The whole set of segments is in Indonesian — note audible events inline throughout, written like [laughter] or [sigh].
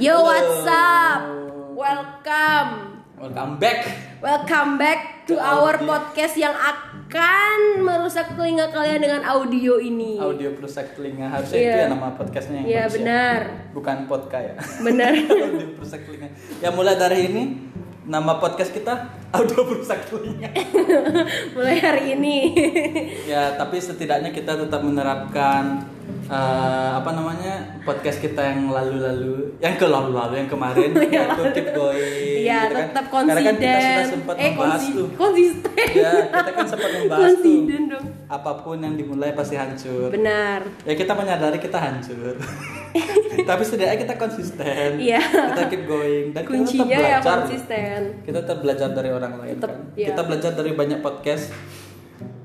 Yo, Halo. what's up? Welcome. Welcome back. Welcome back to our audio. podcast yang akan merusak telinga kalian dengan audio ini. Audio perusak telinga harusnya Iya. itu ya nama podcastnya yang Iya, bagus ya. benar. Bukan podcast ya. Benar. [laughs] audio perusak telinga. Ya mulai dari ini nama podcast kita audio perusak telinga. [laughs] Mulai hari ini. ya tapi setidaknya kita tetap menerapkan eh, apa namanya podcast kita yang lalu-lalu, yang ke lalu-lalu yang kemarin [laughs] yaitu keep going. Iya, gitu kan. tetap Karena kan kita sudah konsisten. sempat eh, membahas konsi- tuh. konsisten. Ya, kita kan sempat membahas tuh. Konsisten dong. Apa pun yang dimulai pasti hancur. Benar. Ya kita menyadari kita hancur. [laughs] Tapi setidaknya kita konsisten. Iya. Kita keep going dan Kuncinya kita tetap ya belajar. konsisten. Kita tetap belajar dari orang lain Tetap, kan. iya. Kita belajar dari banyak podcast.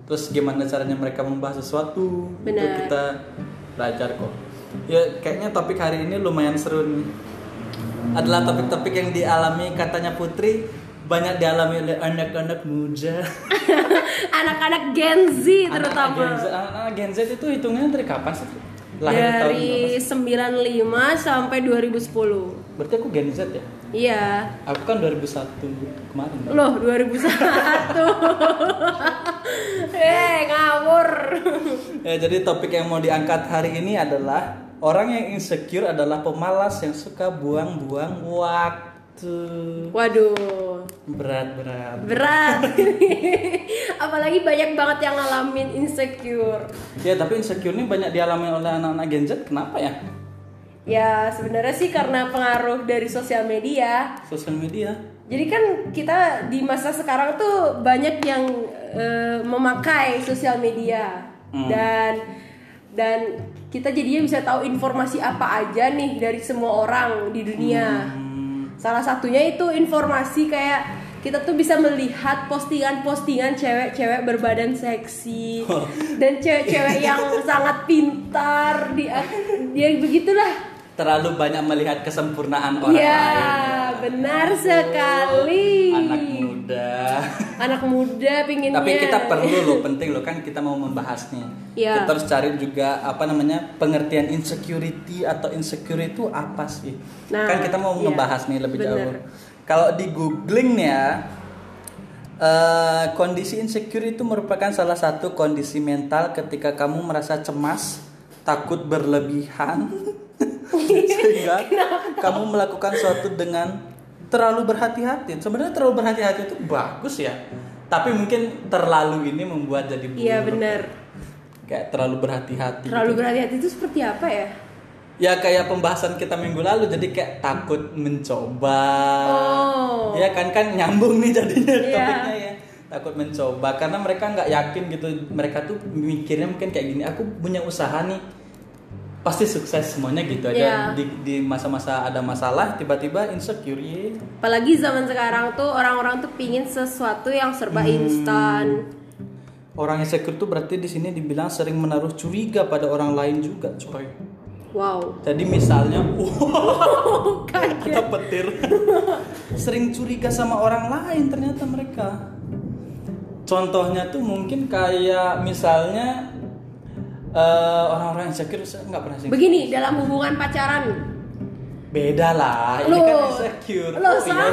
Terus gimana caranya mereka membahas sesuatu. Itu Benar. kita belajar kok. Ya kayaknya topik hari ini lumayan seru nih. Adalah topik-topik yang dialami katanya Putri banyak dialami oleh anak-anak muda. Anak-anak Gen Z terutama. Anak-anak Gen Z, anak-anak Gen Z itu hitungnya dari kapan sih? Lahir tahun Dari berapa? 95 sampai 2010. Berarti aku Gen Z ya? Iya. Aku kan 2001 kemarin. Loh, 2001. [laughs] [laughs] eh, ngawur. [laughs] Ya, jadi topik yang mau diangkat hari ini adalah orang yang insecure adalah pemalas yang suka buang-buang waktu. Waduh, Berat-berat. berat. [laughs] Apalagi banyak banget yang ngalamin insecure. Ya, tapi insecure ini banyak dialami oleh anak-anak Gen Z. Kenapa ya? Ya, sebenarnya sih karena pengaruh dari sosial media. Sosial media. Jadi kan kita di masa sekarang tuh banyak yang eh, memakai sosial media Hmm. dan dan kita jadinya bisa tahu informasi apa aja nih dari semua orang di dunia. Hmm. Salah satunya itu informasi kayak kita tuh bisa melihat postingan-postingan cewek-cewek berbadan seksi dan cewek-cewek yang [laughs] sangat pintar dia dia begitulah. Terlalu banyak melihat kesempurnaan orang Iya, lain. benar sekali. Anak muda. [laughs] Anak muda pinginnya. Tapi kita perlu loh, penting loh kan kita mau membahasnya. Iya. Kita harus cari juga apa namanya pengertian insecurity atau insecure itu apa sih? Nah, kan kita mau iya. ngebahas nih lebih Bener. jauh. Kalau di googling nih ya, eh, kondisi insecure itu merupakan salah satu kondisi mental ketika kamu merasa cemas, takut berlebihan, [laughs] sehingga kamu melakukan suatu dengan terlalu berhati-hati. Sebenarnya terlalu berhati-hati itu bagus ya, tapi mungkin terlalu ini membuat jadi buruk. Iya benar. Kayak terlalu berhati-hati. Terlalu berhati-hati itu seperti apa ya? Ya kayak pembahasan kita minggu lalu jadi kayak takut mencoba. Oh. Ya kan kan nyambung nih jadinya Iya. topiknya ya. Takut mencoba karena mereka nggak yakin gitu. Mereka tuh mikirnya mungkin kayak gini, aku punya usaha nih. Pasti sukses semuanya gitu aja. Iya. Di di masa-masa ada masalah tiba-tiba insecure. ya. Apalagi zaman sekarang tuh orang-orang tuh pingin sesuatu yang serba Hmm. instan. Orang insecure tuh berarti di sini dibilang sering menaruh curiga pada orang lain juga, coy. Wow. Jadi misalnya, [laughs] Kaget. ada petir [laughs] sering curiga sama orang lain ternyata mereka contohnya tuh mungkin kayak misalnya eh, orang-orang insecure saya nggak pernah sih Begini dalam hubungan pacaran. beda lah ini Loh, kan insecure ya. sama.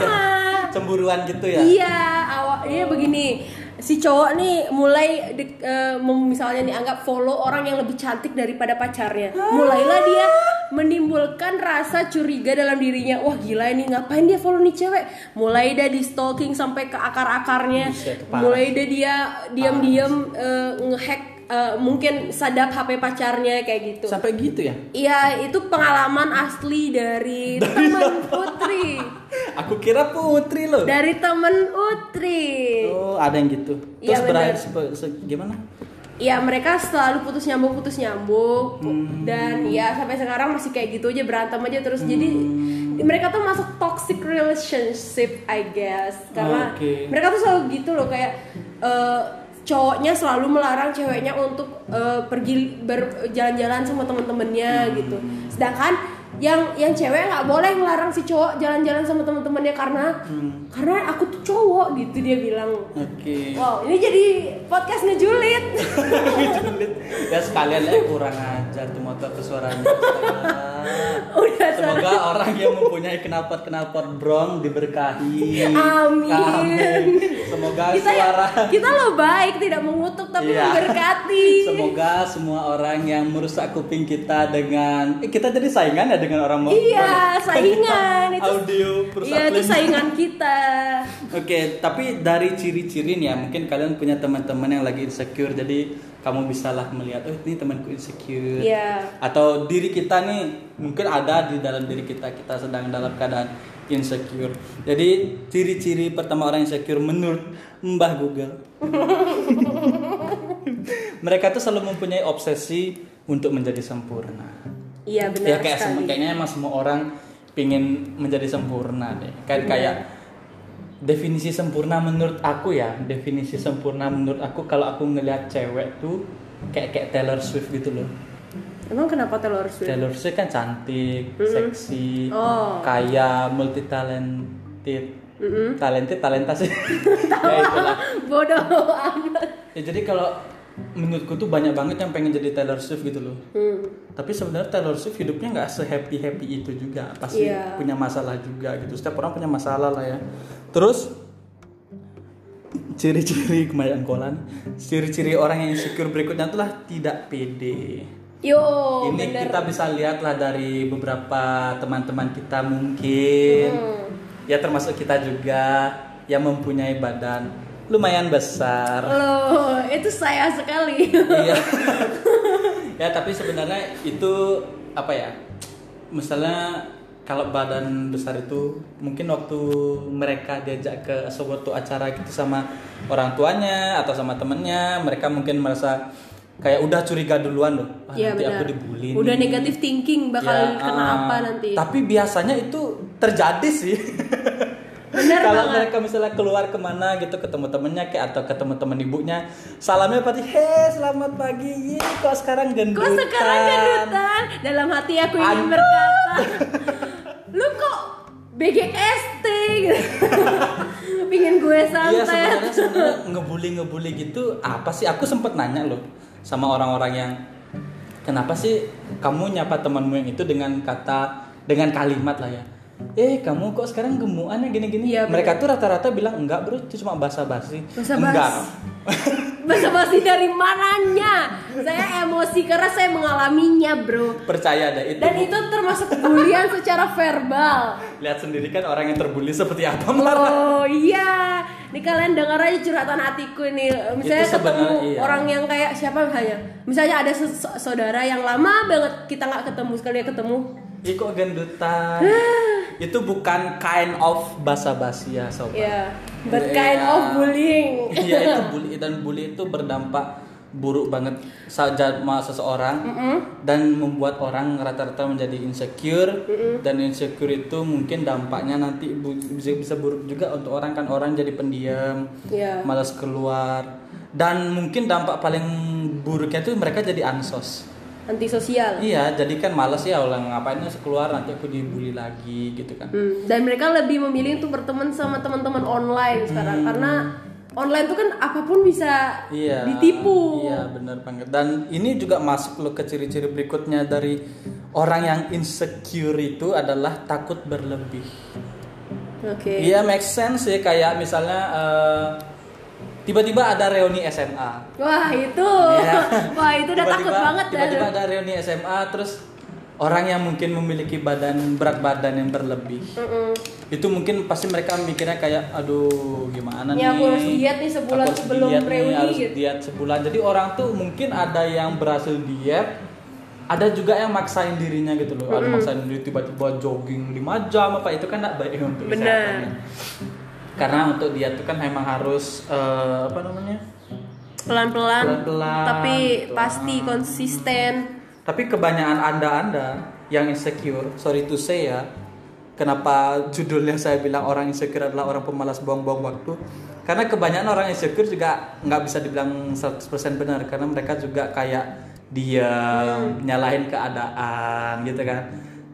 cemburuan gitu ya Iya, awal iya begini. Si cowok nih mulai di- eh, mem- misalnya nih anggap follow orang yang lebih cantik daripada pacarnya. Mulailah dia menimbulkan rasa curiga dalam dirinya. Wah, gila ini ngapain dia follow nih cewek? Mulai dia di stalking sampai ke akar-akarnya. Buset, parah. Mulai dia dia diam-diam eh, ngehack eh, mungkin sadap HP pacarnya kayak gitu. sampai gitu ya Iya, itu pengalaman asli dari, teman Putri. [laughs] aku kira putri loh Dari temen Utri. oh ada yang gitu Iya, terus berakhir sepe- se- gimana Ya mereka selalu putus nyambung putus nyambung Hmm. dan ya sampai sekarang masih kayak gitu aja berantem aja terus jadi Hmm. mereka tuh masuk toxic relationship I guess karena Oke. mereka tuh selalu gitu loh kayak eh, cowoknya selalu melarang ceweknya untuk eh, pergi berjalan-jalan sama teman-temannya gitu. Sedangkan yang yang cewek nggak boleh ngelarang si cowok jalan-jalan sama teman-temannya karena Hmm. karena aku tuh cowok gitu dia bilang oke Wow, ini jadi podcast ngejulit. [laughs] ya sekalian eh kurang ajar tuh motor Astaga. [laughs] Udah semoga orang yang mempunyai knalpot knalpot brong diberkahi Amin. semoga kita suara kita lo baik tidak mengutuk tapi Iya. memberkati. Semoga semua orang yang merusak kuping kita dengan eh, kita jadi saingan ya dengan orang mau Iya, saingan itu. audio perusak Iya itu saingan kita. [laughs] Oke, tapi dari ciri-ciri nih ya, mungkin kalian punya teman-teman yang lagi insecure, jadi kamu bisalah melihat, oh ini temanku insecure. Iya. Atau diri kita nih, mungkin ada di dalam diri kita, kita sedang dalam keadaan insecure. Jadi ciri-ciri pertama orang insecure menurut Mbah Google. [laughs] Mereka tuh selalu mempunyai obsesi untuk menjadi sempurna. Iya benar ya kayak sekali. sem- kayaknya emang semua orang pingin menjadi sempurna deh kan kayak definisi sempurna menurut aku ya definisi sempurna menurut aku kalau aku ngelihat cewek tuh kayak kayak Taylor Swift gitu loh Emang kenapa Taylor Swift? Taylor Swift kan cantik seksi Oh. kaya multi talented Mm-mm. talented talenta sih [laughs] ya itulah [laughs] Bodoh amat. ya jadi kalau menurutku tuh banyak banget yang pengen jadi Taylor Swift gitu loh Hmm. tapi sebenarnya Taylor Swift hidupnya nggak se happy itu juga pasti Iya. punya masalah juga gitu setiap orang punya masalah lah ya terus ciri-ciri [laughs] kemayan kolan ciri-ciri orang yang insecure berikutnya itulah tidak pede Yo, ini bener. kita bisa lihat lah dari beberapa teman-teman kita mungkin Hmm. ya termasuk kita juga yang mempunyai badan lumayan besar Loh, itu saya sekali. iya [laughs] ya tapi sebenarnya itu apa ya misalnya kalau badan besar itu mungkin waktu mereka diajak ke suatu acara gitu sama orang tuanya atau sama temennya mereka mungkin merasa kayak udah curiga duluan loh ah, Iya nanti benar. aku dibully Udah negatif thinking bakal Ya, kena ah, apa nanti. tapi biasanya itu terjadi sih [laughs] kalau banget. mereka misalnya keluar ke mana gitu ketemu temennya kayak atau ketemu temen ibunya salamnya pasti hei selamat pagi Ih, kok sekarang gendutan Kok sekarang gendutan? Dalam hati aku ingin Aduh. berkata, lu kok BGST gitu. [laughs] Pingin gue Iya santai. sebenarnya sebenarnya ngebully ngebully gitu apa sih? Aku sempet nanya loh sama orang-orang yang kenapa sih kamu nyapa temanmu yang itu dengan kata dengan kalimat lah ya. Eh kamu kok sekarang gemukan ya gini-gini? Iya, Mereka tuh rata-rata bilang enggak bro itu cuma basa-basi. Basa-basi. Enggak. [laughs] Basa-basi dari mananya? Saya emosi karena saya mengalaminya, Bro. Percaya deh itu. Dan itu termasuk bulian [laughs] secara verbal. Lihat sendiri kan orang yang terbully seperti apa Mar. Oh iya, nih kalian dengar aja curhatan hatiku ini. Misalnya ketemu iya. orang yang kayak siapa misalnya, misalnya ada saudara yang lama banget kita nggak ketemu sekali ya ketemu. Ih kok gendutan. itu bukan kind of basa-basi ya sobat. Ya, but kind Iya. of bullying. Iya itu [laughs] bully dan bully itu berdampak buruk banget saja seseorang dan membuat orang rata-rata menjadi insecure dan insecure itu mungkin dampaknya nanti bisa bisa buruk juga untuk orang kan orang jadi pendiam Ya. malas keluar dan mungkin dampak paling buruknya itu mereka jadi ansos Antisosial. iya jadi kan malas ya orang ngapain sih keluar nanti aku dibully lagi gitu kan Hmm, Dan mereka lebih memilih untuk berteman sama teman-teman online sekarang karena online tuh kan apa pun bisa Iya. ditipu. Iya, benar banget. Dan ini juga masuk loh ke ciri-ciri berikutnya dari orang yang insecure itu adalah takut berlebih. Oke. Iya, make sense sih kayak misalnya eh, tiba-tiba ada reuni SMA. Wah itu, Iya. [laughs] wah itu udah takut Tiba-tiba- banget dah. Tiba-tiba ada reuni SMA terus orang yang mungkin memiliki badan berat badan yang berlebih. Mm-mm. Itu mungkin pasti mereka mikirnya kayak aduh gimana Ini nih. aku harus diet nih sebulan Aku harus sebelum diet nih, reuni harus gitu. diet sebulan. Jadi orang tuh mungkin ada yang berhasil diet, ada juga yang maksain dirinya gitu loh. Ada maksain diri tiba-tiba jogging 5 jam apa itu kan tidak baik untuk Benar. Karena untuk diet tuh kan memang harus eh, apa namanya? Pelan-pelan, tapi gitu. pasti konsisten. Tapi kebanyakan anda-anda yang insecure, sorry to say ya, kenapa judulnya saya bilang orang insecure adalah orang pemalas buang-buang waktu? Karena kebanyakan orang insecure juga nggak bisa dibilang 100% benar karena mereka juga kayak diam, nyalahin keadaan gitu kan.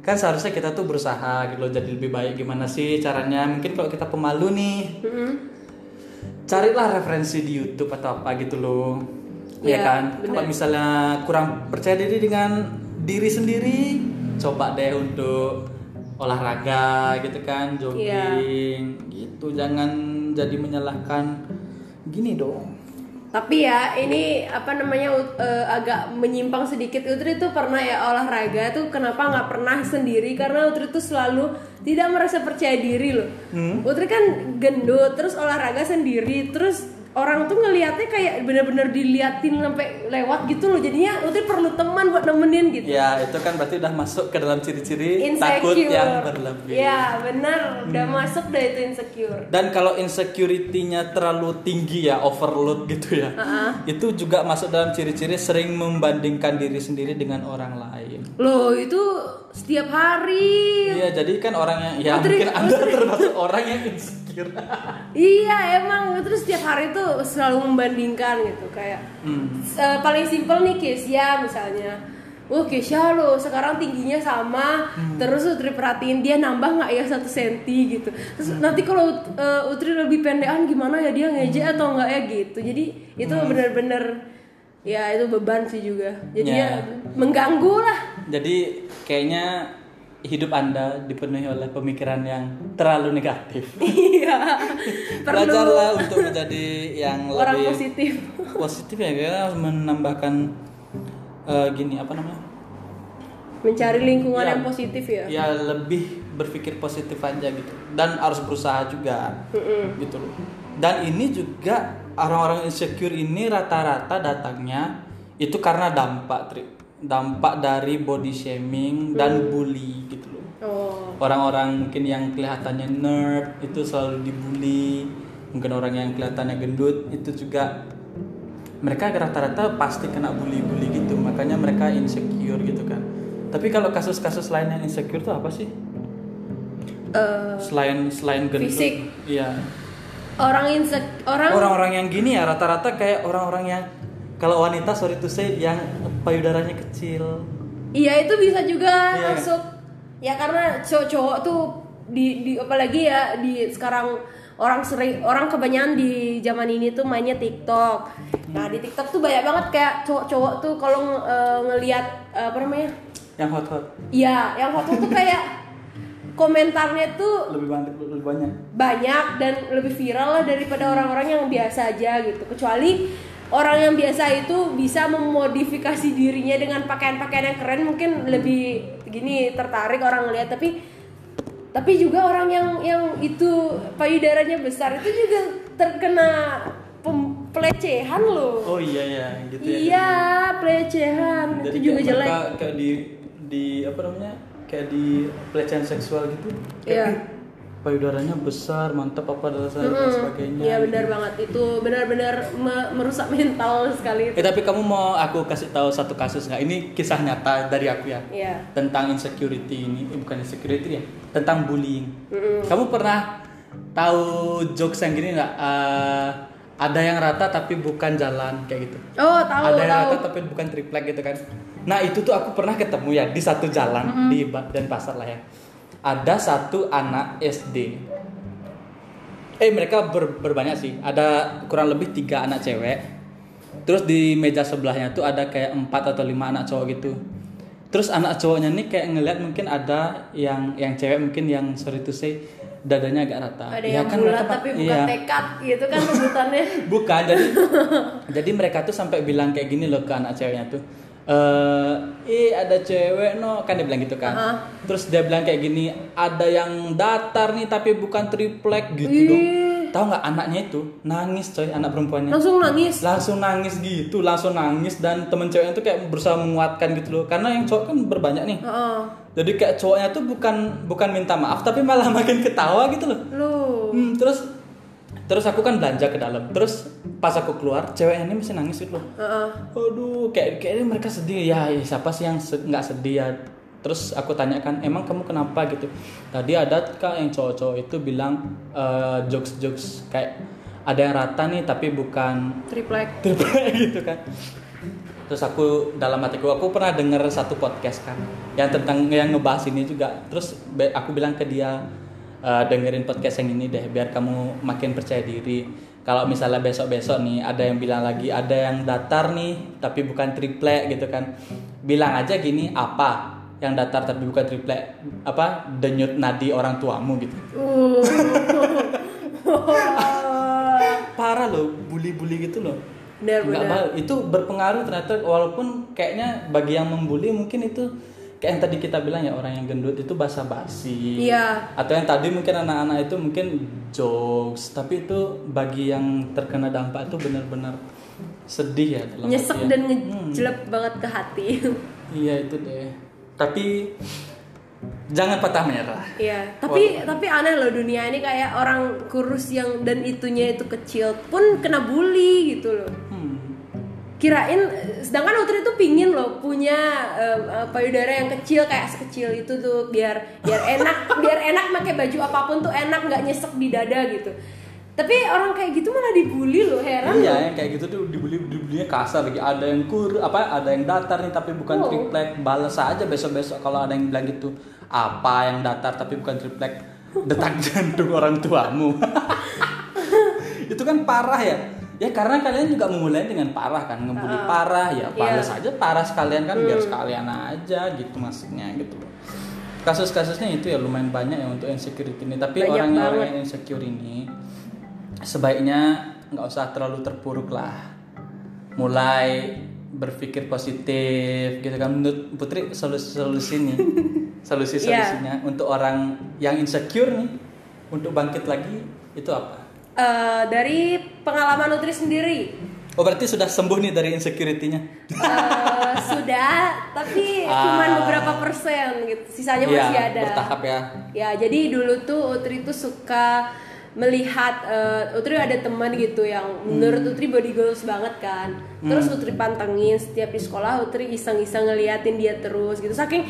Kan seharusnya kita tuh berusaha gitu loh jadi lebih baik gimana sih caranya? Mungkin kalau kita pemalu nih, Mm-mm. carilah referensi di YouTube atau apa gitu loh ya Iya, kan bener. kalau misalnya kurang percaya diri dengan diri sendiri coba deh untuk olahraga gitu kan jogging Iya. gitu jangan jadi menyalahkan gini dong Tapi ya ini apa namanya eh, agak menyimpang sedikit. Utri tuh pernah ya olahraga tuh kenapa nggak pernah sendiri? Karena Utri tuh selalu tidak merasa percaya diri loh. Utri kan gendut terus olahraga sendiri terus orang tuh ngelihatnya kayak bener-bener diliatin sampai lewat gitu loh. Jadinya Utri perlu teman buat nemenin gitu. ya itu kan berarti udah masuk ke dalam ciri-ciri takut yang berlebih. Ya benar udah masuk deh itu insecure. dan kalau insecurity-nya terlalu tinggi ya overload gitu ya itu juga masuk dalam ciri-ciri sering membandingkan diri sendiri dengan orang lain. Loh itu setiap hari. Iya, jadi kan orang yang ya Putri- mungkin Anda termasuk orang yang insecure. [laughs] Iya emang. Terus setiap hari tuh selalu membandingkan gitu kayak Hmm. eh, paling simpel nih Kesia misalnya. Wah Kesia lo sekarang tingginya sama, terus Utri perhatiin dia nambah nggak ya satu senti gitu. Terus nanti kalau eh, Utri lebih pendekan gimana ya dia ngejek atau nggak ya gitu. Jadi itu bener-bener ya itu beban sih juga. Jadi Ya. ya mengganggu lah. Jadi kayaknya hidup Anda dipenuhi oleh pemikiran yang terlalu negatif. [laughs] Iya. Belajarlah untuk menjadi yang orang lebih positif. positif ya, karena menambahkan eh, gini apa namanya? Mencari lingkungan Ya. yang positif ya. Ya lebih berpikir positif aja gitu. Dan harus berusaha juga. Gitu loh. Dan ini juga orang-orang insecure ini rata-rata datangnya itu karena dampak Tri. Dampak dari body shaming dan bully gitu loh. Oh. Orang-orang mungkin yang kelihatannya nerd itu selalu dibully. Mungkin orang yang kelihatannya gendut itu juga mereka rata-rata pasti kena bully-bully gitu. Makanya mereka insecure gitu kan. Tapi kalau kasus-kasus lain yang insecure tuh apa sih? Eh, Selain selain gendut. Fisik. Iya. orang insek orang Orang-orang yang gini ya rata-rata kayak orang-orang yang kalau wanita sorry to say yang payudaranya kecil. iya itu bisa juga Iya. masuk ya karena cowok-cowok tuh di, di apalagi ya di sekarang orang sering orang kebanyakan di zaman ini tuh mainnya TikTok. Nah di TikTok tuh banyak banget kayak cowok-cowok tuh kalau eh, ngelihat eh, apa namanya? Yang hot-hot Iya, yang foto tuh kayak komentarnya tuh lebih banyak lebih banyak. banyak dan lebih viral lah daripada orang-orang yang biasa aja gitu kecuali orang yang biasa itu bisa memodifikasi dirinya dengan pakaian-pakaian yang keren mungkin lebih gini tertarik orang ngeliat tapi tapi juga orang yang yang itu payudaranya besar itu juga terkena pem- pelecehan loh Oh iya ya gitu ya. iya pelecehan Jadi itu juga jelek kayak di di apa namanya? Kayak di pelecehan seksual gitu. Iya. Kayak, "Ih, payudaranya besar, mantap apa dan sebagainya. Iya benar banget itu benar-benar me- merusak [laughs] mental sekali Eh tapi kamu mau aku kasih tahu satu kasus nggak? Ini kisah nyata dari aku ya. Iya. Tentang insecurity ini, eh, bukan insecurity ya, tentang bullying. Kamu pernah tahu jokes yang gini nggak? Eh, ada yang rata tapi bukan jalan kayak gitu. Oh tahu ada yang tahu. rata tapi bukan triplek gitu kan. Nah itu tuh aku pernah ketemu ya di satu jalan di Ba- Denpasar lah ya. Ada satu anak SD. Eh mereka ber- berbanyak sih. Ada kurang lebih tiga anak cewek. Terus di meja sebelahnya tuh ada kayak empat atau lima anak cowok gitu. Terus anak cowoknya nih kayak ngeliat mungkin ada yang yang cewek mungkin yang sorry to say dadanya agak rata. Ada Ya yang kan bulat mereka- tapi bukan iya. tekad gitu kan sebutannya. [laughs] Bukan, jadi [laughs] jadi mereka tuh sampai bilang kayak gini loh ke anak ceweknya tuh. Eh, ih ada cewek no kan dia bilang gitu kan. Uh-huh. Terus dia bilang kayak gini, ada yang datar nih tapi bukan triplek gitu Ih. dong. Tahu nggak anaknya itu nangis coy anak perempuannya. Langsung nangis. Langsung nangis gitu, langsung nangis dan temen ceweknya tuh kayak berusaha menguatkan gitu loh. Karena yang cowok kan berbanyak nih. Heeh. Jadi kayak cowoknya tuh bukan bukan minta maaf tapi malah [laughs] makin ketawa gitu loh. Lu. Hmm, terus terus aku kan belanja ke dalam. Terus pas aku keluar, ceweknya ini masih nangis gitu loh. Heeh. Aduh, kayak kayaknya mereka sedih ya. ya, Siapa sih yang se- nggak sedih ya? Terus aku tanyakan, emang kamu kenapa gitu? Tadi ada kak yang cowok-cowok itu bilang eh, jokes-jokes kayak ada yang rata nih tapi bukan Triplek. triplek [laughs] gitu kan. Terus aku dalam hatiku aku pernah denger satu podcast kan yang tentang yang ngebahas ini juga. Terus aku bilang ke dia "Eh, dengerin podcast yang ini deh biar kamu makin percaya diri. kalau misalnya besok-besok nih ada yang bilang lagi ada yang datar nih tapi bukan triplek gitu kan. Bilang aja gini apa yang datar tapi bukan triplek apa denyut nadi orang tuamu gitu. [laughs] Parah loh bully-bully gitu loh. Benar, Nggak benar. itu berpengaruh ternyata walaupun kayaknya bagi yang membuli mungkin itu kayak yang tadi kita bilang ya orang yang gendut itu basa-basi Iya. atau yang tadi mungkin anak-anak itu mungkin jokes tapi itu bagi yang terkena dampak itu benar-benar sedih ya dalam nyesek artian- dan Hmm, ngejelek banget ke hati [laughs] iya itu deh tapi jangan patah menyerah Iya, tapi tapi aneh loh dunia ini kayak orang kurus yang dan itunya itu kecil pun kena bully gitu loh. hmm. Kirain sedangkan Utri tuh pingin loh punya eh, payudara yang kecil kayak sekecil itu tuh biar biar enak [laughs] biar enak pakai baju apa pun tuh enak nggak nyesek di dada gitu. Tapi orang kayak gitu malah dibully loh heran loh. Iya, yang kayak gitu tuh dibully dibulinya kasar lagi. Ada yang kur, apa? Ada yang datar nih tapi bukan Oh. triplek. Balas aja besok-besok kalau ada yang bilang gitu. Apa yang datar tapi bukan triplek? Detak [laughs] jantung orang tuamu. [laughs] itu kan parah ya. Ya karena kalian juga memulai dengan parah kan, ngebully parah. Ya balas aja parah sekalian kan biar sekalian aja gitu maksudnya gitu. Kasus-kasusnya itu ya lumayan banyak ya untuk insecurity ini, tapi Banyak orang yang insecure ini sebaiknya nggak usah terlalu terpuruk lah. Mulai berpikir positif gitu kan. Menurut Putri solusi solusi nih [laughs] solusi solusinya untuk orang yang insecure nih untuk bangkit lagi itu apa Eh, dari pengalaman Utri sendiri oh berarti sudah sembuh nih dari insecurity-nya eh, sudah, tapi Ah. cuman beberapa persen gitu, sisanya Iya, masih ada. bertahap ya Ya, jadi dulu tuh Utri tuh suka melihat eh, Utri ada teman gitu yang menurut Utri body goals banget kan. Terus Utri pantengin setiap di sekolah Utri iseng-iseng ngeliatin dia terus gitu. Saking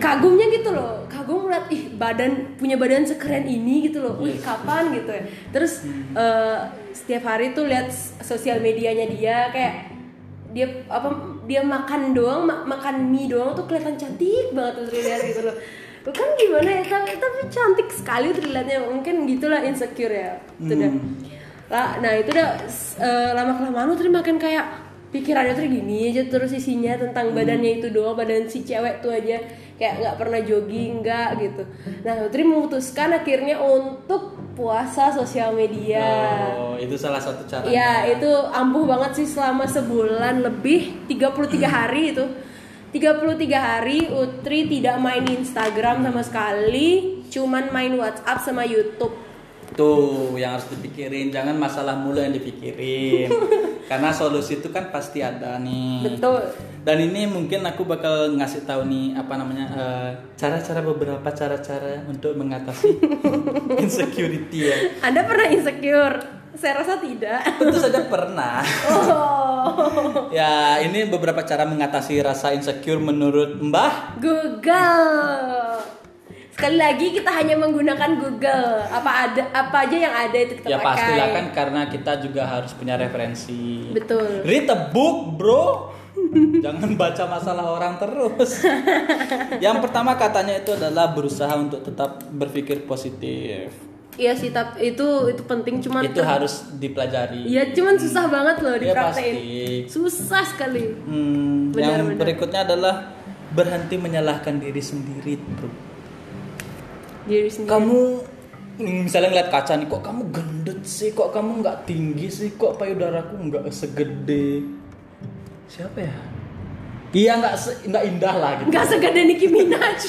kagumnya gitu loh. Kagum ngeliat ih badan punya badan sekeren ini gitu loh. Wih, kapan? gitu ya. Terus eh, setiap hari tuh lihat sosial medianya dia kayak dia apa dia makan doang ma- makan mie doang tuh kelihatan cantik banget tuh terlihat gitu loh. Kan gimana ya tapi, tapi cantik sekali terlihatnya mungkin gitulah insecure ya itu dah. Lah nah itu udah lama kelamaan tuh makin kayak pikirannya tuh gini aja terus isinya tentang badannya itu doang badan si cewek tuh aja kayak nggak pernah jogging nggak gitu. Nah Putri memutuskan akhirnya untuk puasa sosial media. Oh itu salah satu cara Ya itu ampuh banget sih selama sebulan lebih 33 [clears throat] hari itu. 33 hari Utri tidak main Instagram sama sekali Cuman main WhatsApp sama Youtube Tuh yang harus dipikirin, jangan masalah mulu yang dipikirin. [laughs] Karena solusi itu kan pasti ada nih. Betul Dan ini mungkin aku bakal ngasih tahu nih apa namanya eh, cara-cara beberapa cara-cara untuk mengatasi [laughs] insecurity ya. Anda pernah insecure? Saya rasa tidak Tentu saja pernah. Oh [laughs] ya ini beberapa cara mengatasi rasa insecure menurut Mbah. Google Sekali lagi kita hanya menggunakan Google Apa ada apa aja yang ada itu kita Ya pakai pastilah kan karena kita juga harus punya referensi. Betul Read a book, bro. [laughs] Jangan baca masalah orang terus. [laughs] Yang pertama katanya itu adalah berusaha untuk tetap berpikir positif. Iya sih tapi itu itu penting cuman Itu harus dipelajari. Iya, cuman susah banget loh Iya, dipraktein. pasti. Susah sekali. Hmm, Benar, yang benar. berikutnya adalah berhenti menyalahkan diri sendiri, bro. Diri sendiri. Kamu misalnya ngeliat kaca nih, kok kamu gendut sih, kok kamu nggak tinggi sih, kok payudaraku nggak segede siapa ya? Iya nggak se- nggak indah lah gitu. Nggak segede Nicki Minaj.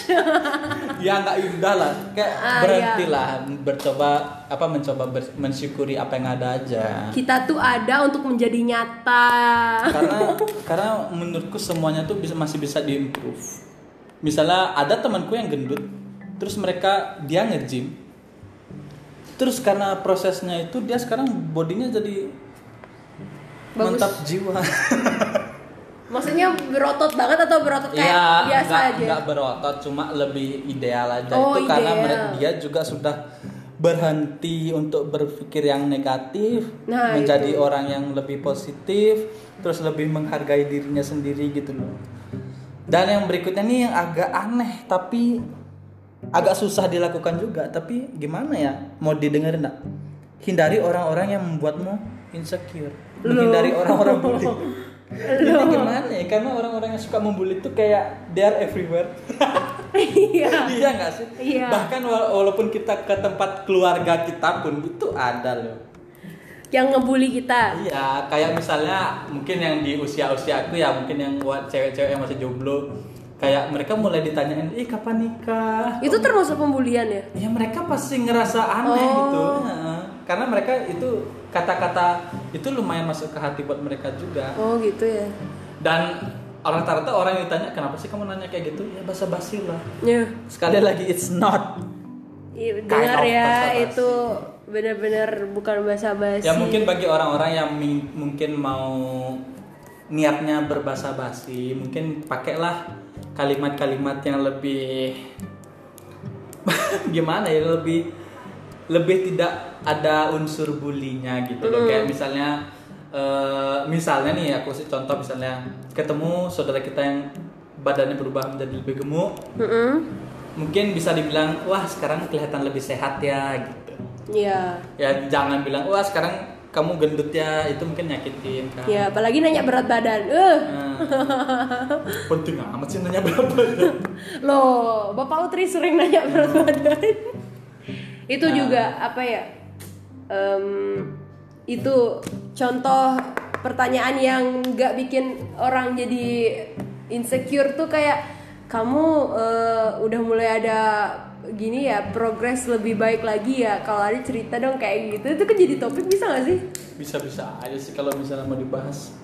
[laughs] ya nggak indah lah kayak Ah, berhentilah bercoba apa mencoba ber- mensyukuri apa yang ada aja Kita tuh ada untuk menjadi nyata. karena [laughs] karena menurutku semuanya tuh bisa masih bisa diimprove misalnya ada temanku yang gendut terus mereka dia nge-gym terus karena prosesnya itu dia sekarang bodinya jadi Bagus. mantap jiwa [laughs] Maksudnya berotot banget atau berotot kayak Iya, biasa nggak- aja? nggak berotot, cuma lebih ideal aja. Oh, itu karena ideal. mere- dia juga sudah berhenti untuk berpikir yang negatif, Nah, menjadi orang yang lebih positif, terus lebih menghargai dirinya sendiri gitu loh. Dan yang berikutnya nih yang agak aneh tapi agak susah dilakukan juga, tapi gimana ya? Mau didengerin enggak? hindari orang-orang yang membuatmu insecure menghindari orang-orang bully [laughs] ini gimana ya karena orang-orang yang suka membuli itu kayak they are everywhere [laughs] Iya. iya nggak sih Iya. bahkan wala- walaupun kita ke tempat keluarga kita pun itu ada loh Yang ngebully kita. Iya, kayak misalnya mungkin yang di usia-usia aku ya, mungkin yang buat cewek-cewek yang masih jomblo, kayak mereka mulai ditanyain, "Ih, kapan nikah?" Itu termasuk pembulian ya? Ya mereka pasti ngerasa aneh Oh. gitu. Karena mereka itu kata-kata itu lumayan masuk ke hati buat mereka juga. Oh gitu ya. Dan orang rata-rata orang yang ditanya, "Kenapa sih kamu nanya kayak gitu?" Ya basa-basi lah. Ya. Sekali lagi it's not. Iya, dengar ya basa-basi. itu benar-benar bukan bahasa basi. Ya mungkin bagi orang-orang yang mi- mungkin mau niatnya berbahasa basi, mungkin pakailah kalimat-kalimat yang lebih [laughs] gimana ya lebih lebih tidak ada unsur bulinya gitu loh. Kayak misalnya eh, misalnya nih aku kasih contoh misalnya ketemu saudara kita yang badannya berubah menjadi lebih gemuk, Mm-mm. mungkin bisa dibilang wah sekarang kelihatan lebih sehat ya gitu Iya. ya jangan bilang wah sekarang kamu gendut ya itu mungkin nyakitin kan Ya, apalagi nanya berat badan. Eh, Nah, penting amat sih nanya berapa [laughs] ya loh, Bapak Utri sering nanya berat badan. itu Nah. juga apa ya? Em, itu contoh pertanyaan yang nggak bikin orang jadi insecure tuh kayak kamu eh, udah mulai ada gini ya progres lebih baik lagi ya. Kalau ada cerita dong kayak gitu itu kan jadi topik bisa gak sih? Bisa bisa aja sih kalau misalnya mau dibahas.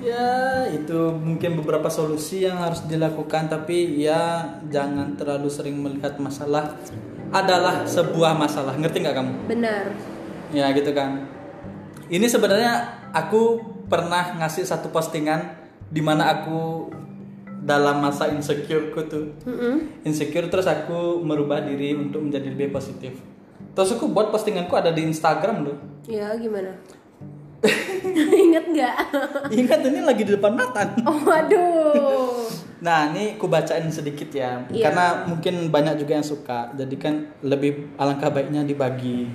Ya itu mungkin beberapa solusi yang harus dilakukan tapi ya jangan terlalu sering melihat masalah adalah sebuah masalah. Ngerti nggak kamu? Benar. Ya gitu kan. Ini sebenarnya aku pernah ngasih satu postingan di mana aku dalam masa insecureku tuh. Mm-mm. insecure terus aku merubah diri untuk menjadi lebih positif. Terus aku buat postinganku ada di Instagram loh. Ya gimana? [laughs] Inget nggak? [laughs] Ingat ini lagi di depan mata. Oh waduh. [laughs] Nah ini aku bacain sedikit ya. Iya. karena mungkin banyak juga yang suka. Jadi kan lebih alangkah baiknya dibagi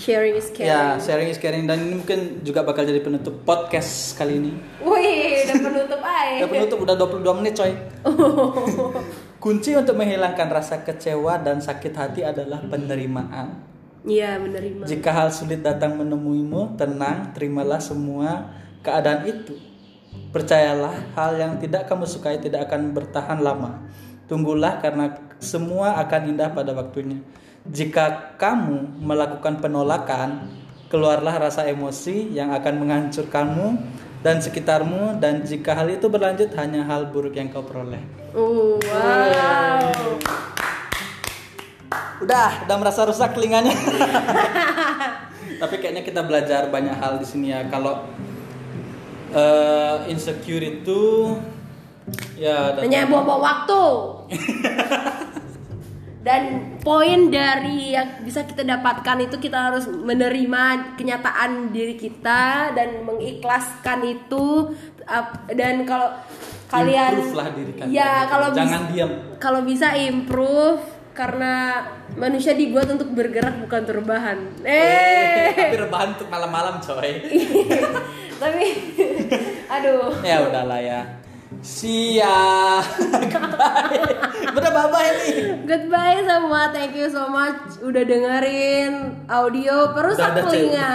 sharing is ya caring sharing is caring dan ini mungkin juga bakal jadi penutup podcast kali ini wih udah penutup [laughs] aja Ya penutup udah 22 menit coy. [laughs] Kunci untuk menghilangkan rasa kecewa dan sakit hati adalah penerimaan. iya menerima Jika hal sulit datang menemuimu, tenang, terimalah semua keadaan itu. Percayalah, hal yang tidak kamu sukai tidak akan bertahan lama. Tunggulah karena semua akan indah pada waktunya. Jika kamu melakukan penolakan, keluarlah rasa emosi yang akan menghancurkanmu dan sekitarmu dan jika hal itu berlanjut hanya hal buruk yang kau peroleh. Uh, wow Udah, udah merasa rusak telinganya. [laughs] Tapi kayaknya kita belajar banyak hal di sini ya. Kalau eh, insecure itu ya hanya buang-buang waktu [laughs] dan poin dari yang bisa kita dapatkan itu kita harus menerima kenyataan diri kita dan mengikhlaskan itu dan kalau kalian diri kalian. ya kalau jangan bis- diam. kalau bisa improve karena manusia dibuat untuk bergerak bukan terbahan eh Tapi rebahan untuk malam-malam coy. [laughs] tapi [laughs] aduh ya udahlah ya. Siap. [laughs] Udah bye ini. Goodbye semua, thank you so much udah dengerin audio perusak Udah telinga.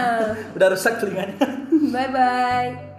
Udah rusak telinganya. [laughs] Bye bye.